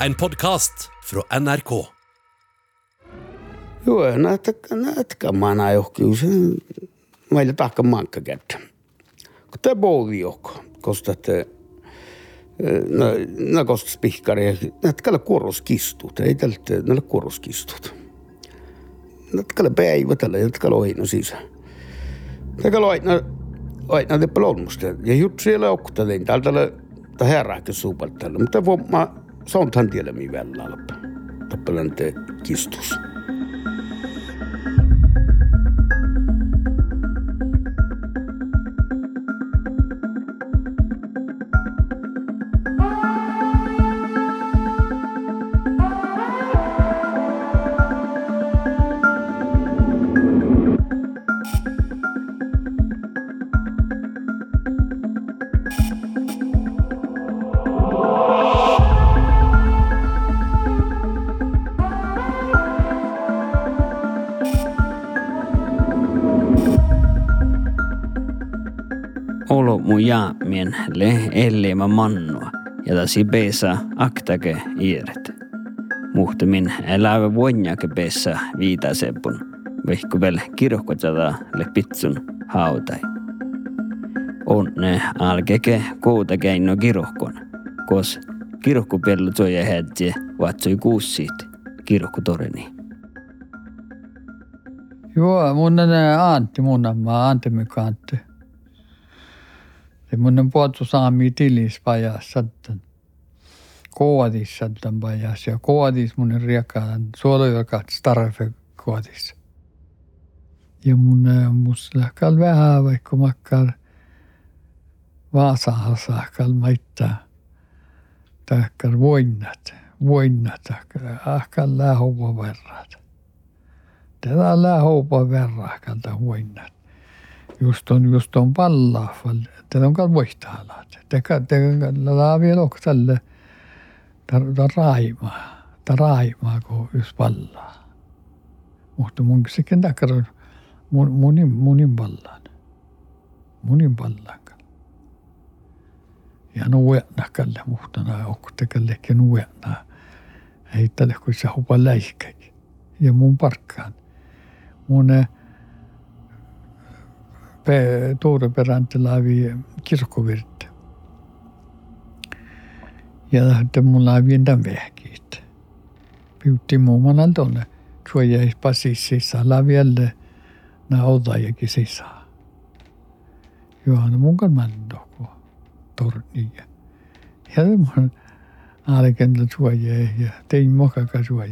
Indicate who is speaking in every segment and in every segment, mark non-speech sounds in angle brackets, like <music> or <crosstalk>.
Speaker 1: en podkast fra NRK.
Speaker 2: Joo, näettäkää mä johonkin. Se, meillä taakka mankka kättä. Kun te pouli joko, koska no, no koska spihkari, näettäkää kuoroskistut, ei tältä, näillä kuoroskistut. Näettäkää päivä tällä, näettäkää oino sisään. Näettäkää oino, oino te pelonmusta. Ja juttu siellä okkutelin, täältä tai herääkin suupaltalla. Mutta voi tämän tiedä, mihin välillä alpaa. Tappelan te kistus.
Speaker 3: Olo mu jaamien le elleema mannua ja tasi peesa aktake iiret. Muhtamin elävä vuonjake peessä viitasepun, vehku veel kirjokotada le pitsun hautai. Onne alkeke kouta keino kirjohkon, kos kirjohkupellu toja hedje vatsoi kuussiit kirjohkutoreni.
Speaker 4: Joo, mun on Antti, mun on Antti mikä Antti. Se mun on puhuttu saami tilis pajas sattan. Koodis sattan pajas ja koodis mun on riekaan suolojakat starfe koodis. Ja mun mus lähkal vähän vaikka makkar Vaasahan saakal maittaa. Tahkar voinnat, voinnat, ahkal lähova verrat. Tätä lähova verrahkalta voinnat just on, just on pallaafal, tällä on ka voihtaalaat. Teka, teka, la vielä ok tälle, ta, raima, ta raima, kun just pallaa. Mutta mun sekin on mun, munin, munin pallaan. Munin pallaan. Ja nuuetna kalle muhtana, ok tekallekin nuuetna. Heittele, kun se hupa läikäkin. Ja mun parkkaan. Mun pe, Tuureperänti laivi kirkkovirta. Ja sitten mulla oli tämän vehkiit. Piutti muumana tuonne. Tuo jäi pasis sisään. Lävielle nää otajakin sisään. No mun kanssa mäntoku. Torniä. Ja mun aalekentllä tuo jäi. Ja tein mokaka tuo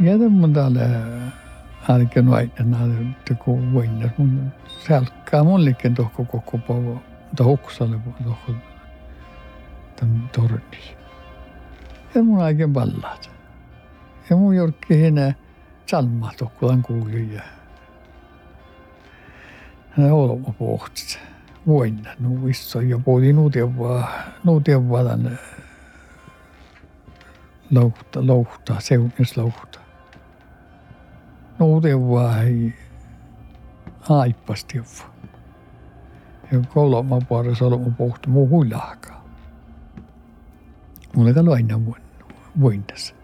Speaker 4: jäi. Ja det mun täällä älkeen vaihtaa teko voinnas mun selkkaa mullekin tohko koko pavo tohksalle tohko tämän torni. Ja mun aiken ballat. Ja mun jorkki hinä salma tohkolan kuuli ja hän olma pohtit. Voinna nuissa ja puoli nuutia vaan nuutia vaan louhta, louhta, seunis louhta. Nuutevaa ei aippasti Ja kolma puolessa olemme pohti muu huilaakaan. Mulla kalu aina voinnas.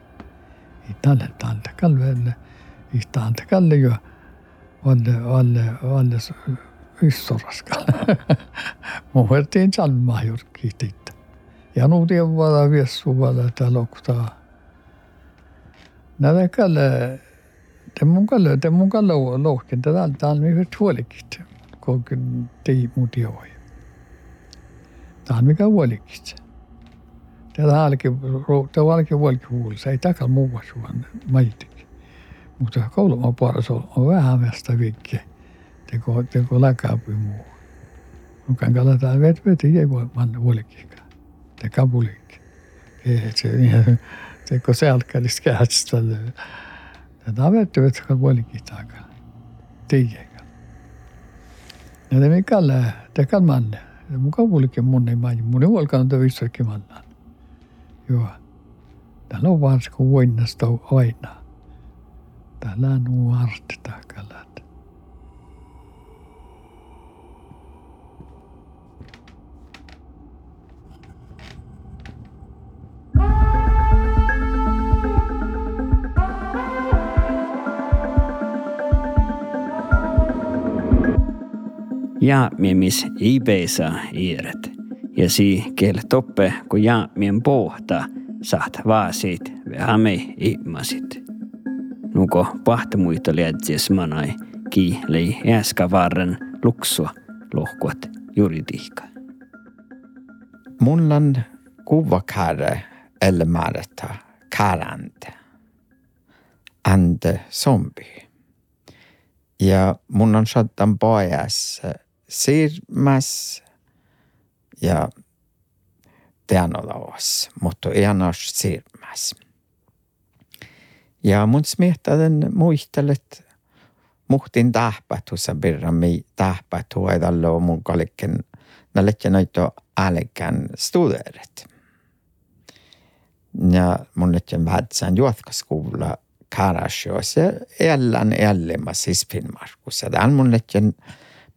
Speaker 4: Tälle tälle kalvelle. Tälle kalle jo valle valle valle yssoraskalle. <laughs> Mun vertiin salmaa jorkki teitä. Ja nuutevaa viessuvalle täällä oktaa. Näitä kalle Det är många, det är många låg, låg, det är allt allmänt förtvåligt. Och det mot jag. Det är mycket olyckligt. Det är alki, det är alki vuolkivuul, se ei takal muua suon maitik. Mutta kouluma puolessa on vähän västä vikki. Teko, teko läkääpi muu. Mukaan kalataan vet veti ei voi manna vuolikkikaan. Te kapulikki. Ei, se, teko selkäristä kädestä. Tätä vettyvät kuolikin takana. Tiiäkä. Ja te mikalle, te kalmanne. Ja muka kuulikin mun ei maini. Mun ei olkaan vissakin mallaan. Joo. Täällä on varsin kuin voinnasta aina. Täällä on nuorti takana.
Speaker 3: Ja miemis ei peesa iiret. Ja si kel toppe, kun ja mien pohta, saat vaasit vähän me ihmasit. Nuko pahtamuita lietsis manai, ki lei äskä varren luksua lohkuat juridihka.
Speaker 5: Mulla on kuvakärre eller märta käränte. Ande zombi. Ja mun on sattan sirmas ja teanolavas, mutta ianas sirmas. Ja mun smiehtelen muistelet muhtin tähpätussa birrami tähpätu edallo mun kalikken naletje noito älkän studeeret. Ja mun letjen vähtsän juotkaskuulla Karasjos ja ellän ellemä siis Finnmarkus. Ja tämän mun letjen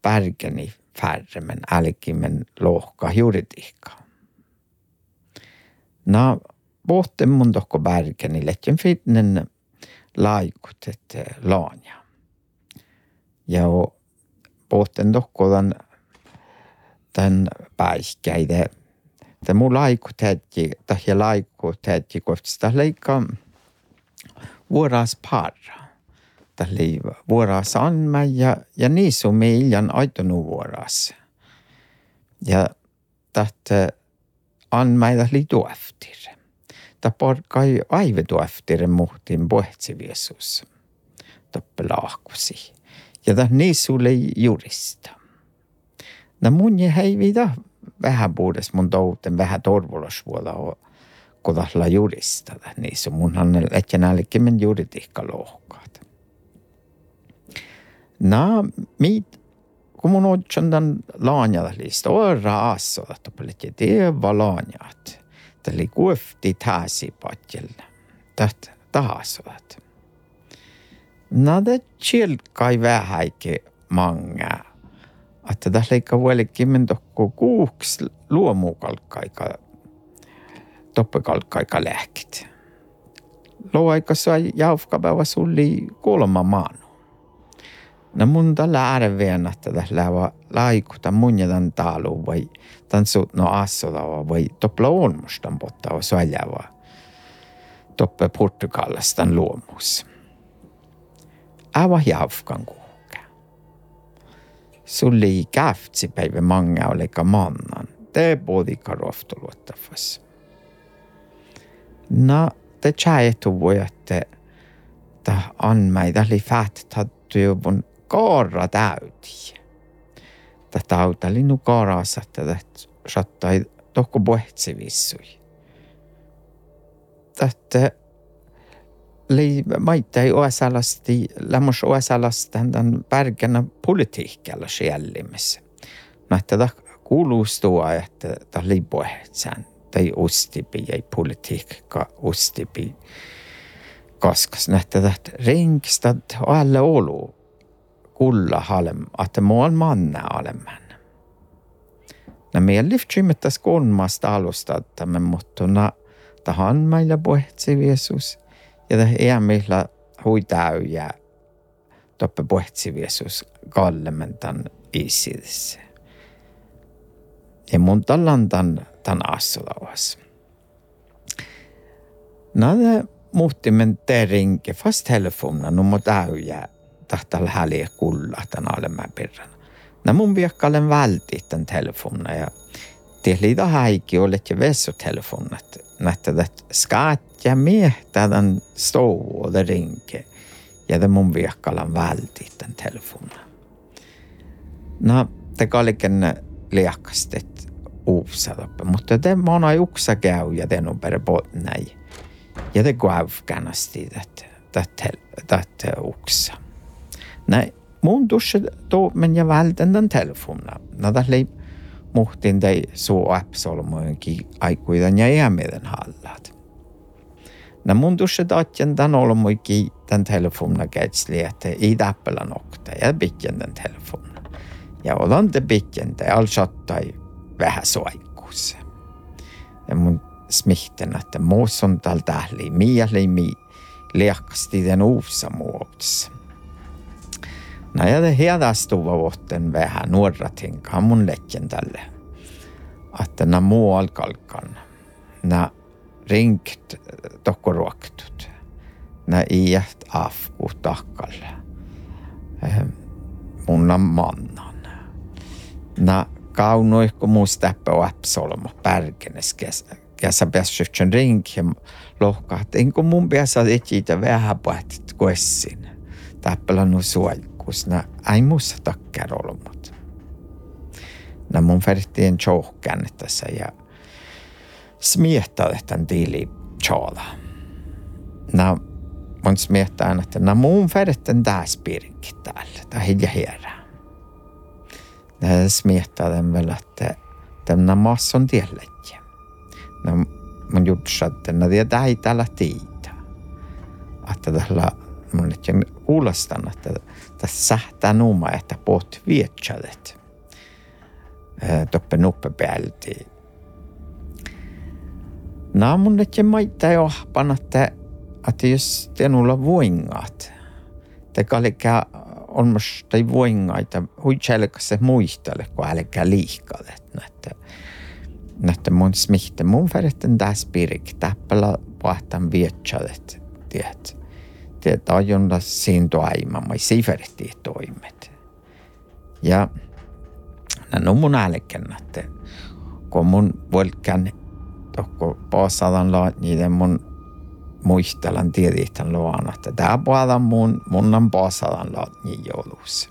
Speaker 5: pärgeni färre, men älkimen lohka juridiikka. Na, pohten mun tohko pärgeni letjen fitnen laikut, että laanja. Ja pohten tohko tämän, tämän päiskäide. Tämä mun laiku täti, tai laiku täti, kun sitä leikkaa vuoras parra. Tällä vuoras anma ja, ja niissä on meidän aitonu vuoras. Ja tästä anmaida li tuoftir. Ta porkai aive tuoftir muhtin pohtsiviesus. Toppe laahkusi. Ja ta niissä oli jurista. No mun je heivida vähän puhudes mun touten vähän torvolosvuoda kodalla jurista. Niissä munhan nälkimen juridiikka Nej, kommer nog kändan lanjalat lista och rasalat och lite det var lanjat. Det ligger efter täsi patjel. Det tahasalat. Nada tjilkai vähäike manga. Att det där leikka vuolikkimen tokku kuuks luomukalkkaika toppekalkkaika lähkit. Loaika sai jaufkapäivä sulli kolma maanu. No mun tällä ääreveen, että tässä on laikuta mun ja tämän taalu vai tämän suutno assola vai toppla olmustan potta och sväljava toppe Portugalasta luomus. Äva jaufkan kuuka. Sulli käftsi päivä manga olika mannan. Te bodika roftoluottafassa. No, te tjäjetu voi, että anmeida oli fähtetaddu juvun kaara täydi. Ta tauta oli nu kaarassa, että sattai tohko pohtsi vissui. Tätä oli maita ei osalasti, lämmös osalasti tämän pärkänä politiikalla siellimessä. No, että kuulustua, että ta oli pohtsään tai ostipi ei politiikka ostipi kaskas nähtä että ringstad alle olu kulla halem, että muol manne alemman. No meidän lyftsymättäs kolmasta alusta, me muttuna tahan meillä pohtsi Jeesus ja tämä meillä huitäy ja toppe pohtsi Jeesus kallemen tämän isidessä. Ja mun tallantan tämän assulavas. Nade muhtimen terinke fast telefonen no mot äyjä tahtal häliä kulla tämän alemman pirran. Nä mun viakkalen välti tämän telefonen ja tehli da häikki olet ja vesotelefonet. Nähtä että skaat ja miehtä tämän stou och det rinke. Ja det mun viakkalen välti tämän telefonen. No, te kalliken liakastet uusaloppe, mutta te mona uksa käy ja te numper näin. Ja te kuavkanasti tätä uksa. Näin, mun tuossa men ja vältän den telefonna. Nada lei muhtin tei suu appsolmoinkin aikuidan ja iämiden hallat. Nä mun tuossa tatjan tän olmoikin tän telefonna kätsli, että ei täppälä nokta ja pitjän tän telefonna. Ja olan te pitjän te all sattai vähän soikkuus. Ja mun smihten, että muus on tal tähli, mieli mi liakasti den uusa. Ja det hedastuva vuotten vähän nuoratinkaan mun letjen tälle. Että nämä muual kalkan. Nämä rinkt tokko ruoktut. Nämä iät afku takkalle. Munnan mannan. Nämä kaunoihko muista äppä pärkenes kesä. Kesä päässytsän rinki ja lohkaat. Enkä mun päässä etsitä vähän pohtit kuessin. Täppälä nu suolkus. Nä ei muussa takkar olmut. Nä mun färttiin tjohkän tässä ja smiettade tämän tiili tjala. Nä mun smiettää, että nä mun färtten tässä pirkki täällä. Tää hilja hierää. Nä smiettade väl että tämä masson tielläjä. Nä mun jutsatte, nä tiedä ei täällä tiitä. Että tällä mun nyt kuulostan, että tässä sähtää nuuma, että poht vietsadet. Toppe nuppe päälti. Nää mun nyt maittaa jo että, että jos tenulla voingat, te kallikä on musta voingaita, huitselkassa muistele, kun älkää liikalle. Että, että mun smihte, mun färden tässä pirik, täppällä pahtan vietsadet, tiedät tajunta siinä toimimaan, siferti toimet. Ja no mun älkän, että kun mun volkan tokko paasadan laat niiden mun muistelan tiedihtan luona, että tää puhutaan mun, mun on paasadan laat niin joulussa.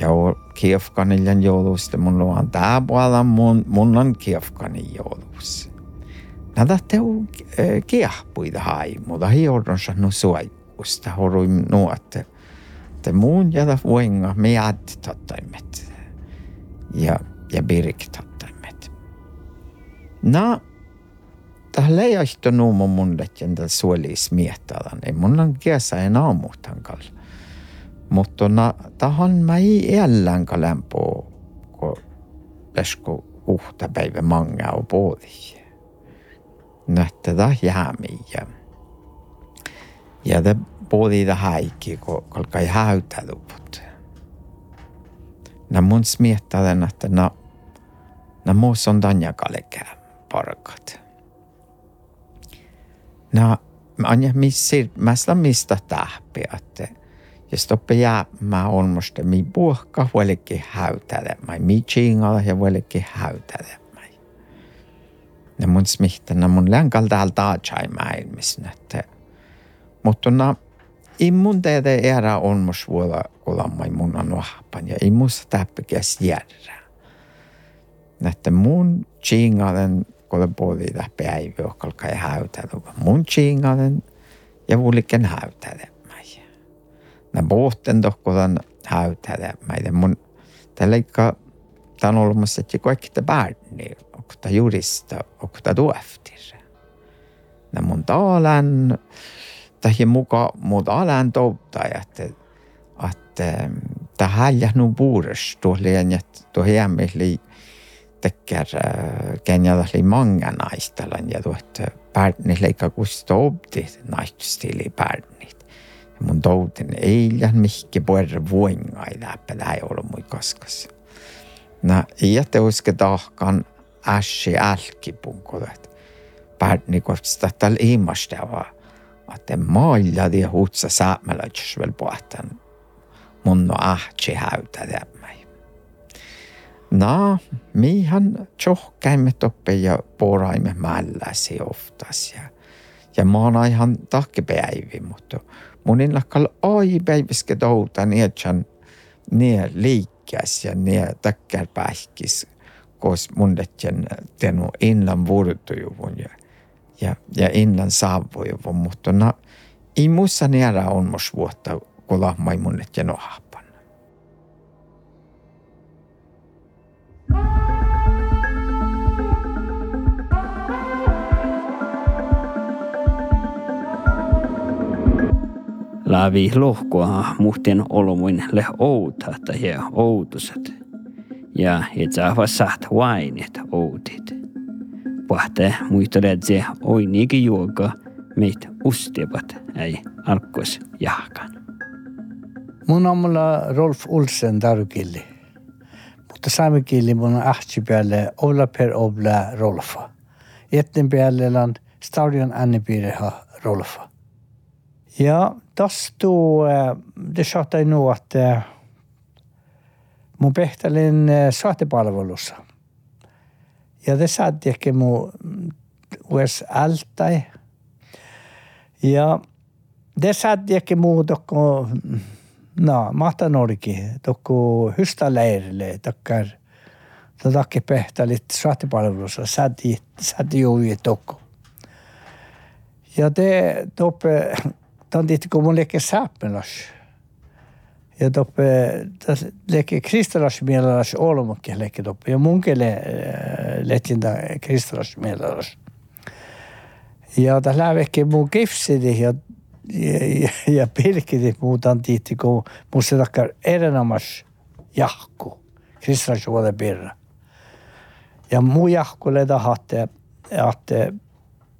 Speaker 5: Ja kiefkaniljan joulusta mun luon tää puhutaan mun, mun on kiefkanin joulussa. Näitä teu kiehpuita haimuta, hiordonsa no suoikku usta horuim nuotte. Te muun jada voinga me ad tattaimet. Ja, ja birk tattaimet. Na, tähän leijaista nuumo mun letjen tällä suolis miehtadan. Ei mun on kiesa en aamuhtan kall. Mutta na, tahan mä ei ällän kalempo, kun lesko uhta päivä manga on puoli. Tämä jäämiä. Ja både det haikki, kun kolkai häytäluput. Nä mun smiettaden, että na, na muus on tanjakalekää parkat. Na, anja missir, mä sillä mistä tähpi, että jos toppe jää, mä on musta mi puhka huolikin häytälemään, mi chingalla ja huolikin häytälemään. Ja mun smihtänä mun länkal täällä taajai maailmissa, että mutta na, immun teede era on mus vuola kolammai mun on vahpan ja immus täppikäs järjää. Näette mun chingalen kole puoli päivä, joka ei häytälu. Mun chingalen ja vuoliken häytälemään. Nä pohten tohkolan häytälemään. Mun tällä ikka Tämä on ollut musta, että kaikki tämä barni, tämä jurista, tämä tueftir. Nämä mun taalan, tähän mukaan muuta alan touttaa, että, tähän nu puures tuohleen, että tuo hiemmeli tekkär kenjalla li många naistalan ja tuot pärnit leikka kusta opti naistustili pärnit. Ja mun toutin ei ihan mihki puerre vuonga ei läppä lähe ollut mui koskas. Na, ja te uske tahkan ässi älkipunkulet. Pärni kosta tällä ilmastavaa että huutsa saamelaisessa vielä pohtan. Mun no ahti häytä tämmöi. No, mihan tjohkäimme toppe ja poraimme mälläsi oftas ja, ja mä oon ihan takkipäivi, mutta mun inlakkal ai päiviske touta niin, että niin liikkäs ja niin takkärpähkis, kos mun detjen tenu innan vuorutujuvun ja ja, ja innan saavuivu, mutta no, ei muussa niellä on mus vuotta, kun lahmaimunnet ja nohapan.
Speaker 3: Laavi lohkoa muhtien olomuin le outa tai outuset. Ja itse asiassa vainit outit. Pahte muistelee oi niinkin juoka meitä ustivat ei alkos jahkan.
Speaker 6: Mun on mulla Rolf Olsen tarukilli. Mutta saamikilli mun ahti päälle Ola per Obla Rolfa. Etten päälle on stadion Annepiireha Rolfa. Ja tästä det saattaa nu att mun pehtelin saatepalvelussa. Ja det satt ehkä mun US altai. Ja det satt ehkä muu tokko no, mahta norki, tokko hystä leirille, takkar takke pehtalit saatepalvelussa, säti, säti juuri tokko. Ja det toppe, tan dit kun mun lekke säppelas. Ja toppe, tas lekke kristalas mielalas olmokke lekke toppe. Ja munkele letjinda kristalas mielalas. Ja ta lävekke mun kifsidi ja ja, ja pilkiti muutan tiitti, kun musta takkar erinomas jahku, kristalas vuode pirra. Ja muu jahku leda hatte, hatte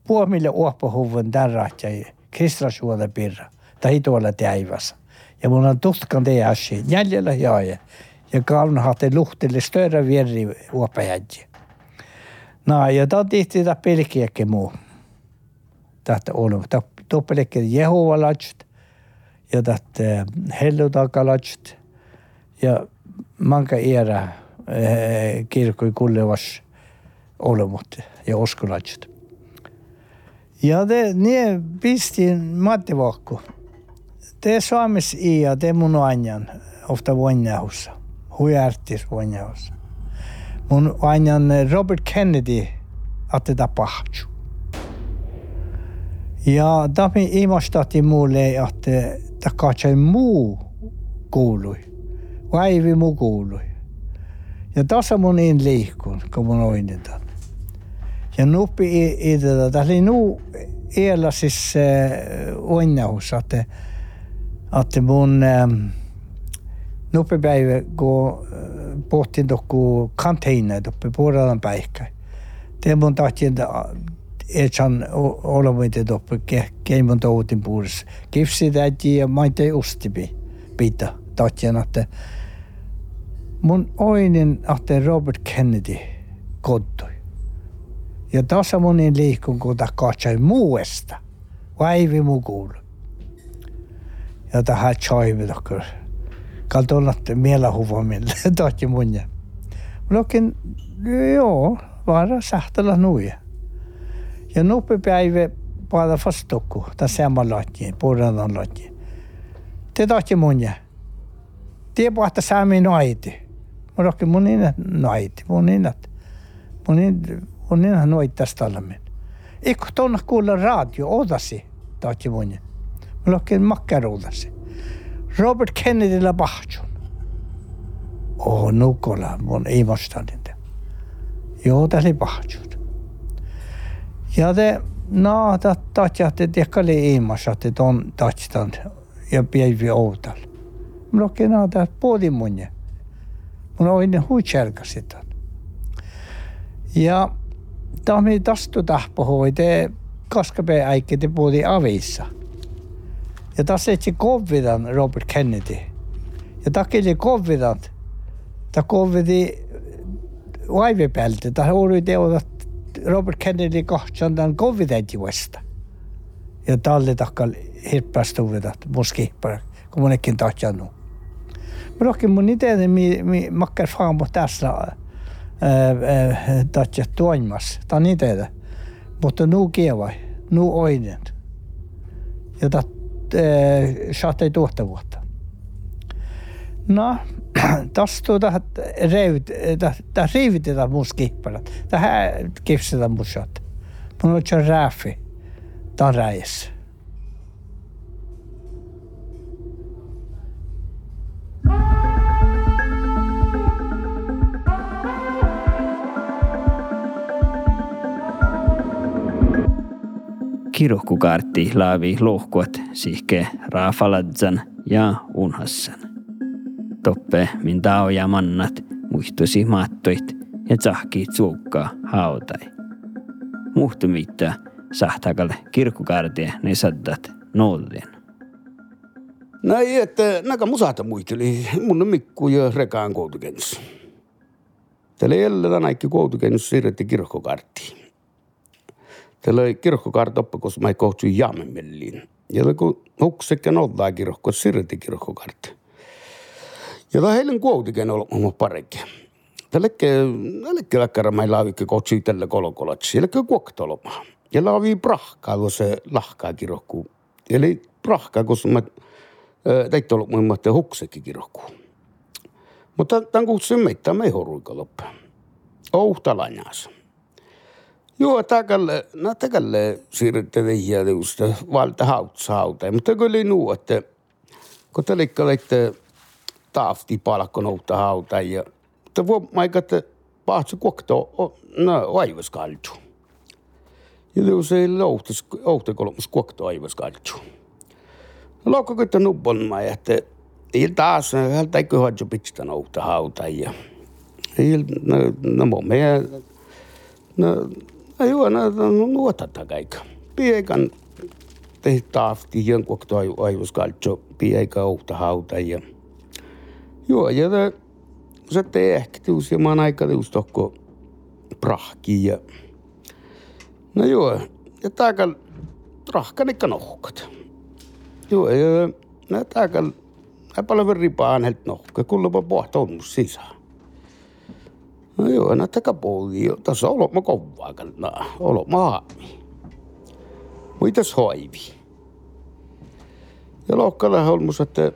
Speaker 6: puomille uopahuvun tärrät ja kristrasuolle pirra. Tai tuolla täivässä. Ja mun on tutkan te asia. Jäljellä jaaja. Ja kalna hatte luhtille större vierri uopajädji. No, ja ta tihti ta pelkiäkin muu. Tähtä on. Ta toppelikke Jehovalajt. Ja tähtä hellutakalajt. Ja manka era eh, kirkkoi kullevas olemut ja uskolajt. Ja det, ne pistin mattivakku. Det saamis i ja det mun anjan ofta vonjahussa. Huijärtis vonjahussa. Mun anjan Robert Kennedy att det pahtsu. Ja tämä imastati mulle, että tämä katsoi muu kuului. Vaivi muu kuului. Ja tässä mun in liikkun, kun mun oinetaan. Ja nuppi i, i tätä. Tämä oli nu ela siis äh, onnahus, että, että mun äh, nuppipäivä, kun pohtin tokku kanteina, toppi puolella päihkä. Det mun tahtin, etsan olemuinte toppi, keimun toutin puolessa. Kipsi täti ja maite ustipi pitä. Tahtin, että mun oinen, että Robert Kennedy kottui. Ja tässä monin liikkun, kun ta katsoi muuesta. Vaivi muu kuulu. Ja tähän choivi tokko. Kaltonnat mielahuvamille, <laughs> tahti munja. Lokin, joo, vara sähtellä nuja. Ja nuppi päivä paada fast tokku, ta sama lattiin, puolan lattiin. Te tahti munja. Te pahta saami naiti. Mä rokin mun inät naiti, mun inät. Mun inät on niinhän noittas talmen. Eikö tuonna kuulla radio odasi, taati mun. Mä lokin makkar odasi. Robert Kennedyllä pahtsun. Oh, nukola, mun ei vastaantin. Joo, tässä oli pahtsun. Ja te, no, oli ilmassa, että ton tatstan ja päivi outal. Mä lokin, no, tää puoli mun. Mun on huitselkasit. Ja Tami tastu tahpohoi te kaskape äikki te puoli avissa. Ja tässä ei kovidan Robert Kennedy. Ja takia ei kovidan. Ta kovidi vaivipelti. Ta oli teo, Robert Kennedy kohtsan tämän kovidentin vasta. Ja talli takkal hirppäs tuulitat, muskihpär, kun monekin tahtjannut. Mutta rohkin mun itse, mi, mi makkar faamut tässä äh, äh, tahtjat tuoimas. Ta on itse. Mutta nuu kievai, nuu oinen. Ja tahtjat Eh, 12 vuotta. No, <clears throat> tässä tuota, revit, eh, tämä riivitetä muus. Tähän kipsetä muus jot. Mun on jo räfi. Tämä räjässä.
Speaker 3: Kirukkukaartti laavi lohkuat sihke raafaladsan ja unhassan. Toppe min tao ja mannat muistusi maattoit ja tsahki tsuukkaa hautai. Muhtumitta sahtakalle kirkkukaartie ne saddat nollin.
Speaker 2: Näin, että näkä musata muisteli mun Mikku ja Rekaan koutukens. Tällä jäljellä näikki koutukens siirretti kirkkokarttiin. Tällä oli kirkkokartta oppa, koska mä kohtui jaamemelliin. Ja kun huksekke noltaa kirkko, siirretti kirkkokartti. Ja tämä heidän kuotiken on. Tällekke, tällekke läkkärä mä laavikke kohtui tällä kolokolatsi. Eli kuoktoloma. Ja laavi prahkaa, kun se lahkaa kirkku. Eli prahkaa, kun mä täitä ollut muun muassa huksekin kirkku. Mutta tämän kuutsin meitä me horuika loppu. Ouhta lanjas. Joo, täkälle, no täkälle siirrytte vihjaa just valta hautsauta. Mutta kun oli nuu, että kun te liikkalitte taafti palkko ouhta hauta ja mutta voi maika, että pahtsi kuokto no aivaskaltu. Ja se ei louhtas, ouhta kolmas kuokto aivaskaltu. Lokko kun nubbon mä, että ei taas, hän täikö hoidjo pitstä nouta hauta ja ei, no, no no, no joo, no, no, no nuotata kaikka. Pieikan tehti taafti jonkun toi aivoskaltso, pieikä outa hauta ja joo, ja te, se tehtius ja mä oon aika tius tokko prahki ja no joo, ja tääkä rahkanikka nohkat. Joo, ja näitä aika paljon verripaan helt nohka, kuulepa pohta on sisään. No joo, näitä kapuuli, tässä olo mä kovaa kannaa, olo haami. Muitas hoivi. Ja lohkalla holmus, että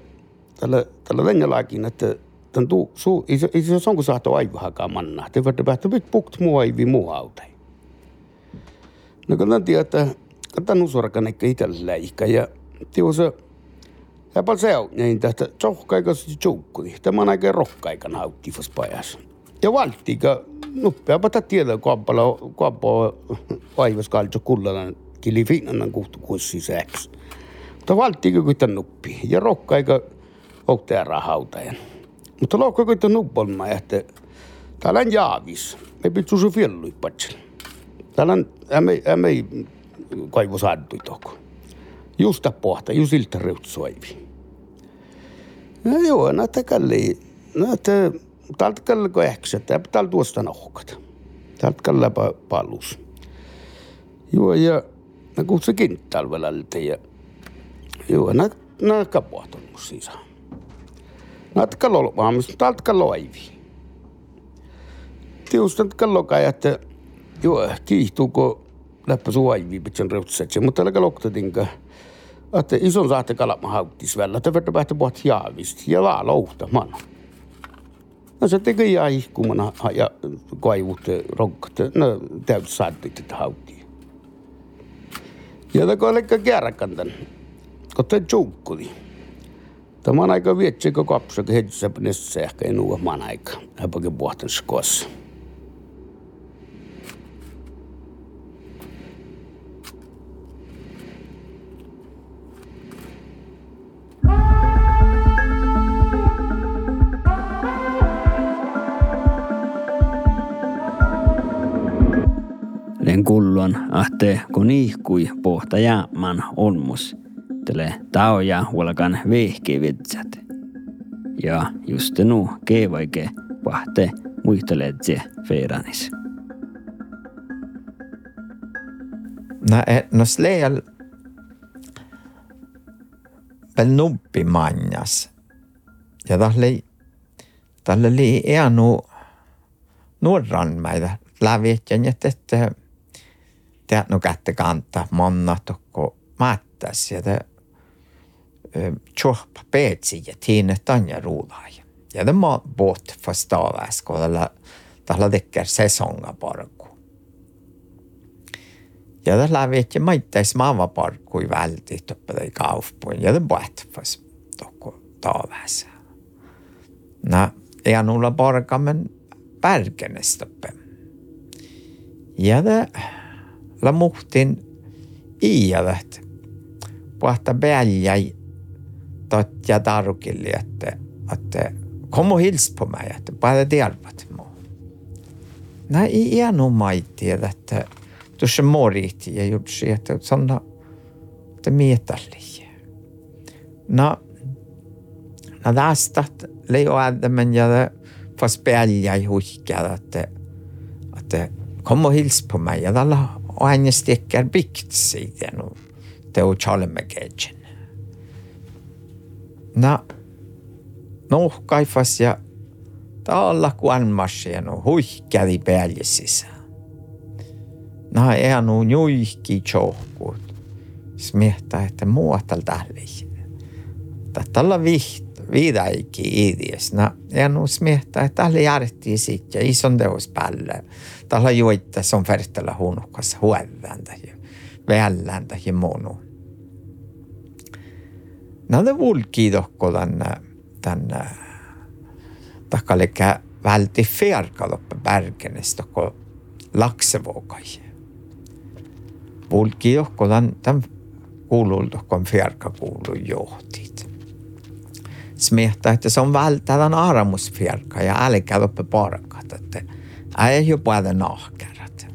Speaker 2: tällä, tällä lenjälläkin, että tämän tuu, suu, iso, iso on kun saatto aivahakaan manna. Te voitte päästä nyt pukt muu aivi muu autai. No kun tiedä, että tämän usorkan eikä itsellä läikä ja tiusa ja paljon se on, niin tästä tsohkaika se tsuukkui. Tämä on aika rohkaika nauttivas pajas. Ja valtiika, nuppeapa tätä tiedä, kuappala, kuappaa vaivas kaltso kullana, kili finnanan kuhtu kuissi sääks. Mutta valtiika kuita nuppi, ja rohkaika ohtaja rahautajan. Mutta lohko kuita nuppolma, että täällä on jaavis. Me pitää sun fjellui patsel. Täällä on, emme, emme kaivo saattui tohko. Justa pohta, just ilta reutsoivi. No joo, no kalli, no että täältä kalli kun äksä, täältä tuosta nohkat. Täältä kalli palus. Joo, ja kun se kintalvelältä ja joo, kapuhton mun sisään. No että kallo vaamis, täältä kallo aivi. Tiusta kallo kai, että joo, kiihtuuko läppä suaivi pitsen reutsetsi, mutta älä kaloktatinkaan että ison saatte kalama hauttis välillä, että verta päästä puhut jaavista ja vaan louhta man. No se teki ja ihkumana ja kaivut rokkat, no täytyy saada tätä hauttia. Ja tämä oli kärkän tän, kun te tjuukkuli. Tämä on aika vietsi, kun kapsa, kun heti se ehkä en uue man aika. Häpäkin puhtan skossa.
Speaker 3: Den kullon ahte kun ihkui pohta jäämän onmus. Tele taoja huolkan vihkivitsät. Ja just nu kevaike pahte muisteletse feiranis.
Speaker 5: No, no sleal pel nuppi manjas. Ja tälle tälle li eanu nuorran mäitä lävietjän, että teat no kantaa monna tokko maattas ja te tjohpa peetsi ja tiinne tanja ruulaa. Ja må båt förstavas kun tällä tällä tekee sesonga parku. Ja tällä vietjä maittais maava parkui välti toppelei kaufpuin ja det båt fast tokko. Na, ja nulla parka men pärkenestoppe. Ja det la muhtin iiavat puhta pääljäi tot ja tarukille, että, että komu hils på mig, että bara tiedät mu. Nä ei iänu maitti, että tuossa moriti ja jutsi, että sanna, että mietalli. No, Nad astat leo men jag fast spälja i huikkiä, että, että kom och hils på mig. Ja tällä aina sticker bikt siitä, no, te on chalmekejen. No, kaifas ja Talla kuanmassia no huikkäli päälle sisään. No ei nu juihki chohkuut. Smiehtä, että muuta tälle. Tällä viht, viidaikki idies. No ei nu smiehtä, että tälle järjettiin sitten ja ison teos päälle. Tällä juitta on färtellä huonukas huolväntä ja välläntä ja monu. No det vulkii tokko tänne, tänne takalikä välti ferkaloppe Bergenistä, kun laksevuokai. Vulki johko tämän, kuuluu, kun ferka kuuluu johtit. Smiehtä, että se on välttävän aramusferka ja älkää loppe parkat, että ei jo päätä nahkerat.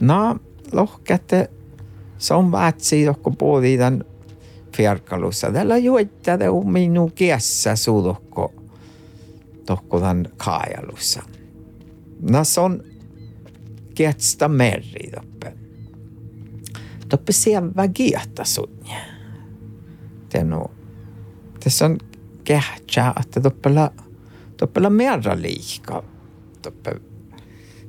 Speaker 5: No, lohkette, se on vätsi, kun puhutaan tämän fierkalussa. Tällä juottade on minun kiessä suuhko tohkolan kaajalussa. No se on kietstä meri toppe. Toppe siellä kiehtä sunja. Tenu. on kehtsäätte toppela, toppela merra liikaa. Toppe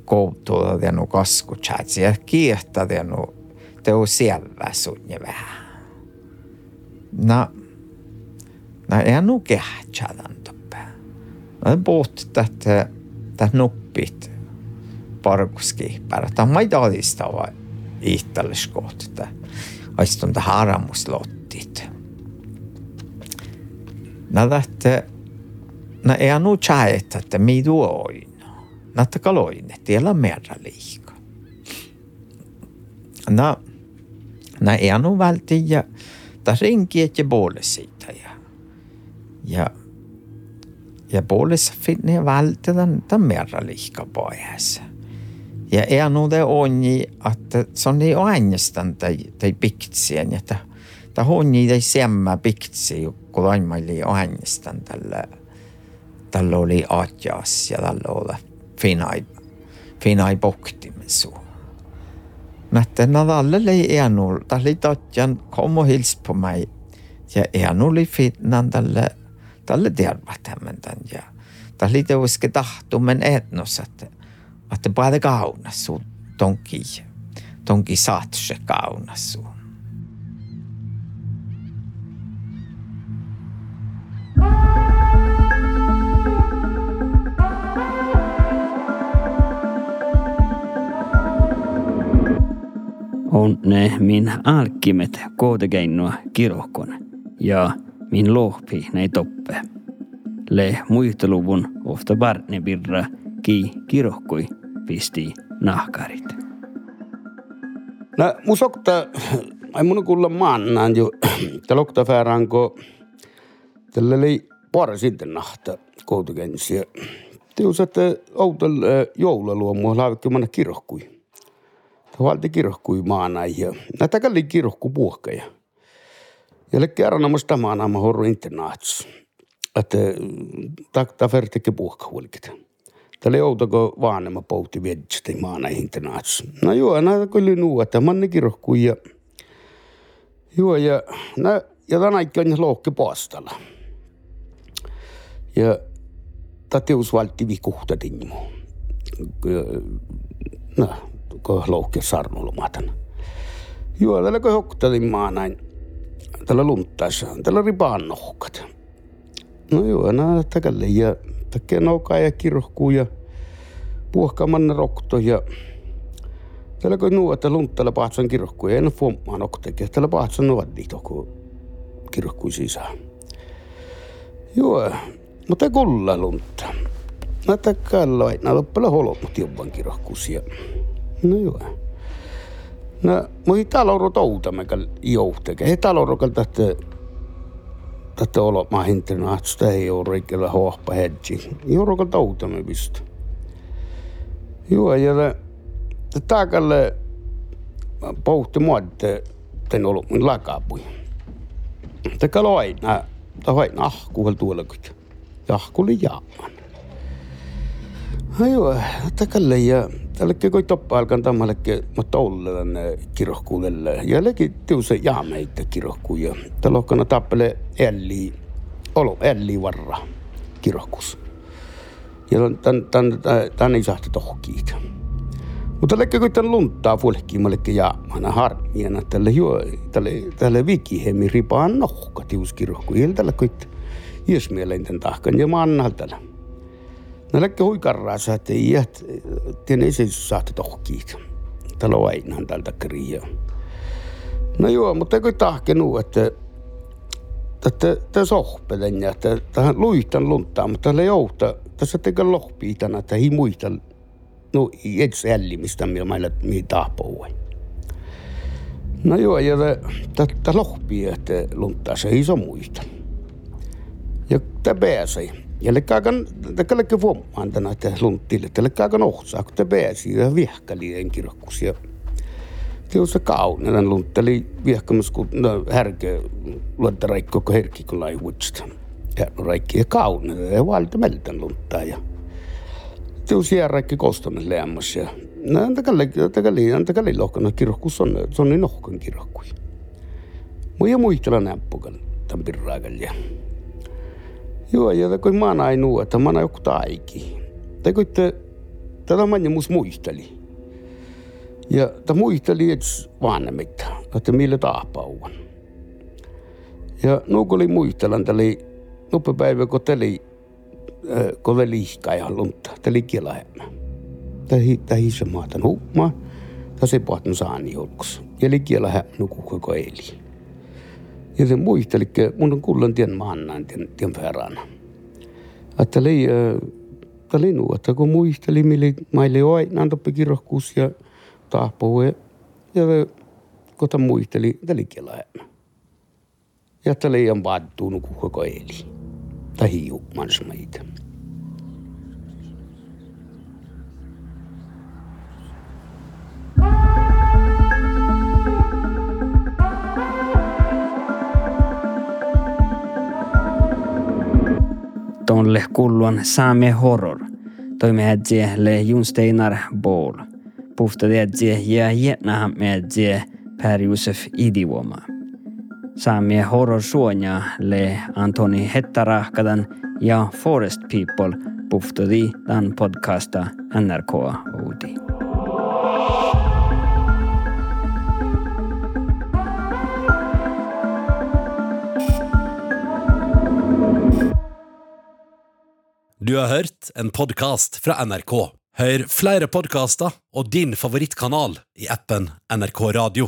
Speaker 5: kouttuuta tiennu kasku tsätsi ja kiehtä tiennu teu siellä sunne vähän. Na, na ei nu kehtsäätän toppe. Na puhutti tätä, tätä nuppit parkuskiippärä. Tämä on maidallistava ihtälliskohtaa. Aistun tähän aramuslotit. Na tätä, na är nog käet, että midu oin. Natta kaloin, että ei ole merra liika. Na, na är nog väldigt ta rinkiet ja puolessa siitä. Ja, ja, ja puolessa finne valta tämän, tämän merra lihkapoihässä. Ja ei nuute onni, että se on niin ainoastaan tai, tai piktsien, että ta honni tai semmä piktsi, kun aimaili ainoastaan tällä, tällä oli atjas ja tällä oli finai, finai poktimen suun. Natten av alla lei enul, tälle tatjan kom och hils på mig. Ja enul i finnan tälle, tälle hämmentän ja tälle teuske tahtumen etnos, että, että päätä kaunas sun tonki, tonki saatse kaunas sun.
Speaker 3: On ne min alkimet kootekeinua kirohkon ja min lohpi ne toppe. Le muisteluvun ofta barne birra ki kirohkui pisti nahkarit.
Speaker 2: No, musokta, ai mun kuulla maannaan jo, talokta fääranko, tällä oli pari sitten nahta kootekensiä. Tius, että autolla joulaluomua laavikki manna kirohkui valti kirhkui maana ja näitä kalli kirhku puhkaja. Ja le kerran musta maana ma horru internaats. Että takta vertikke puhka huolikita. Tälle outako vaanema pouti viedjistä maana internaats. No joo, näitä kyllä nuu, että manne kirhkui ja joo ja nä ja tänä ikään lohke paastalla. Ja tatius valti vikuhta tingimu. No, ko loukke sarnulumatan. Joo, tällä kun hoktelin maa näin, tällä luntaissa, tällä ripaan nohkat. No joo, nää täkälle ja takia noukaa ja kirrohkuu ja puohkaamanna rokto ja Tällä kun nuo, että lunttalla pahtsan kirrohkuu ja en fommaa noktekin, tällä pahtsan nuoddi toku kirrohkuu sisään. Joo, mutta kulla luntta. Näitä kalloin, näitä loppella holomut jobban kirrohkuusia. No joo. No, mutta taloro toutamme kal johteke. He taloro tähtä olo ma hintena, että sitä ei ole rikellä hohpa hedji. Jouro kal toutamme pistä. Joo, ja taakalle pohti muodte ten olo mun lakapui. Te kaloina ta vain ahkuhel tuolla kut. Ja ahkulle jaaman. Ajo, takalle ja tällekin koi toppaalkan tammallekin mutta olle tänne kirohkuudelle. Ja leki tiuse jaameita kirohkuja. Talokkana tappele elli, olo elli varra kirohkus. Ja tän ei sahti tohkiita. Mutta lekkä kun tämän lunttaa fuolekkiin mallekke jaamana harmiana tälle juo, tälle, tälle vikihemi ripaan nohka tiuskirohku. Iltällä kun jos mielenten tahkan ja maannal tällä. No lekkä huikarraa sä, että ei jäät, tien ei se saata tohkiit. On ainahan tältä kriia. No joo, mutta eikö tahkenu, että että tämä sohpelen ja että tähän luitan lunttaa, mutta tällä jouta, tässä tekee lohpiitana, että ei muista no et sällimistä, millä meillä mihin tahpouai. No joo, ja tätä lohpia, että lunttaa se iso muista. Ja tämä pääsi. Ja lekaakan, tämä lekkä vuomaan tänä, että lunttille, että lekaakan ohtsaa, kun tämä pääsi ja viehkäli enkirokkus. Ja Tiusa kauninen luntteli viehkämässä, kun no, härkeä luotta raikko, kun herkki kun lai vuodesta. Ja raikki ja kauninen, ja valta meltän lunttaa. Ja tiu sierräkki kostonen lämmäs ja no antakalle antakalle antakalle lohkana kirkkus on se on niin lohkan kirkku. Muja muistella näppukan tämän pirraakalle. Joo, ja kun mä näin nuu, että näin joku taiki. Tai kun te, tätä mä mus muisteli. Ja ta muisteli, että vanhemmita, että millä taapauvan. Ja nuku oli muistelan, täli nupepäivä, kun teli kun oli liikaa ja lunta, tämä oli kielahemma. Tämä hissä maatan hukmaa, tämä se pohtan saani julkus. Ja oli kielahemma nuku koko eli. Ja se muisteli, että mun on kuullut tien maannaan, tien, tien verran. Että oli, tämä oli nuu, että kun muisteli, millä maille on aina toppi kirjohkuus ja tahpuu. Ja, kun tämä muisteli, tämä oli kielahemma. Ja oli ihan vaattuu nuku koko eli. Tai hiu, mansmaita.
Speaker 3: Tonle kulluan saame horror. Toime hädje le Junsteinar. Pufta hädje ja jätna hädje Per Josef Idivuoma. Saame horror suonya le Antoni Hettarahkadan ja Forest People puftadi dan podcasta NRK Oudi.
Speaker 1: Du har hørt en podkast fra NRK. Hør flere podkaster og din favorittkanal i appen NRK Radio.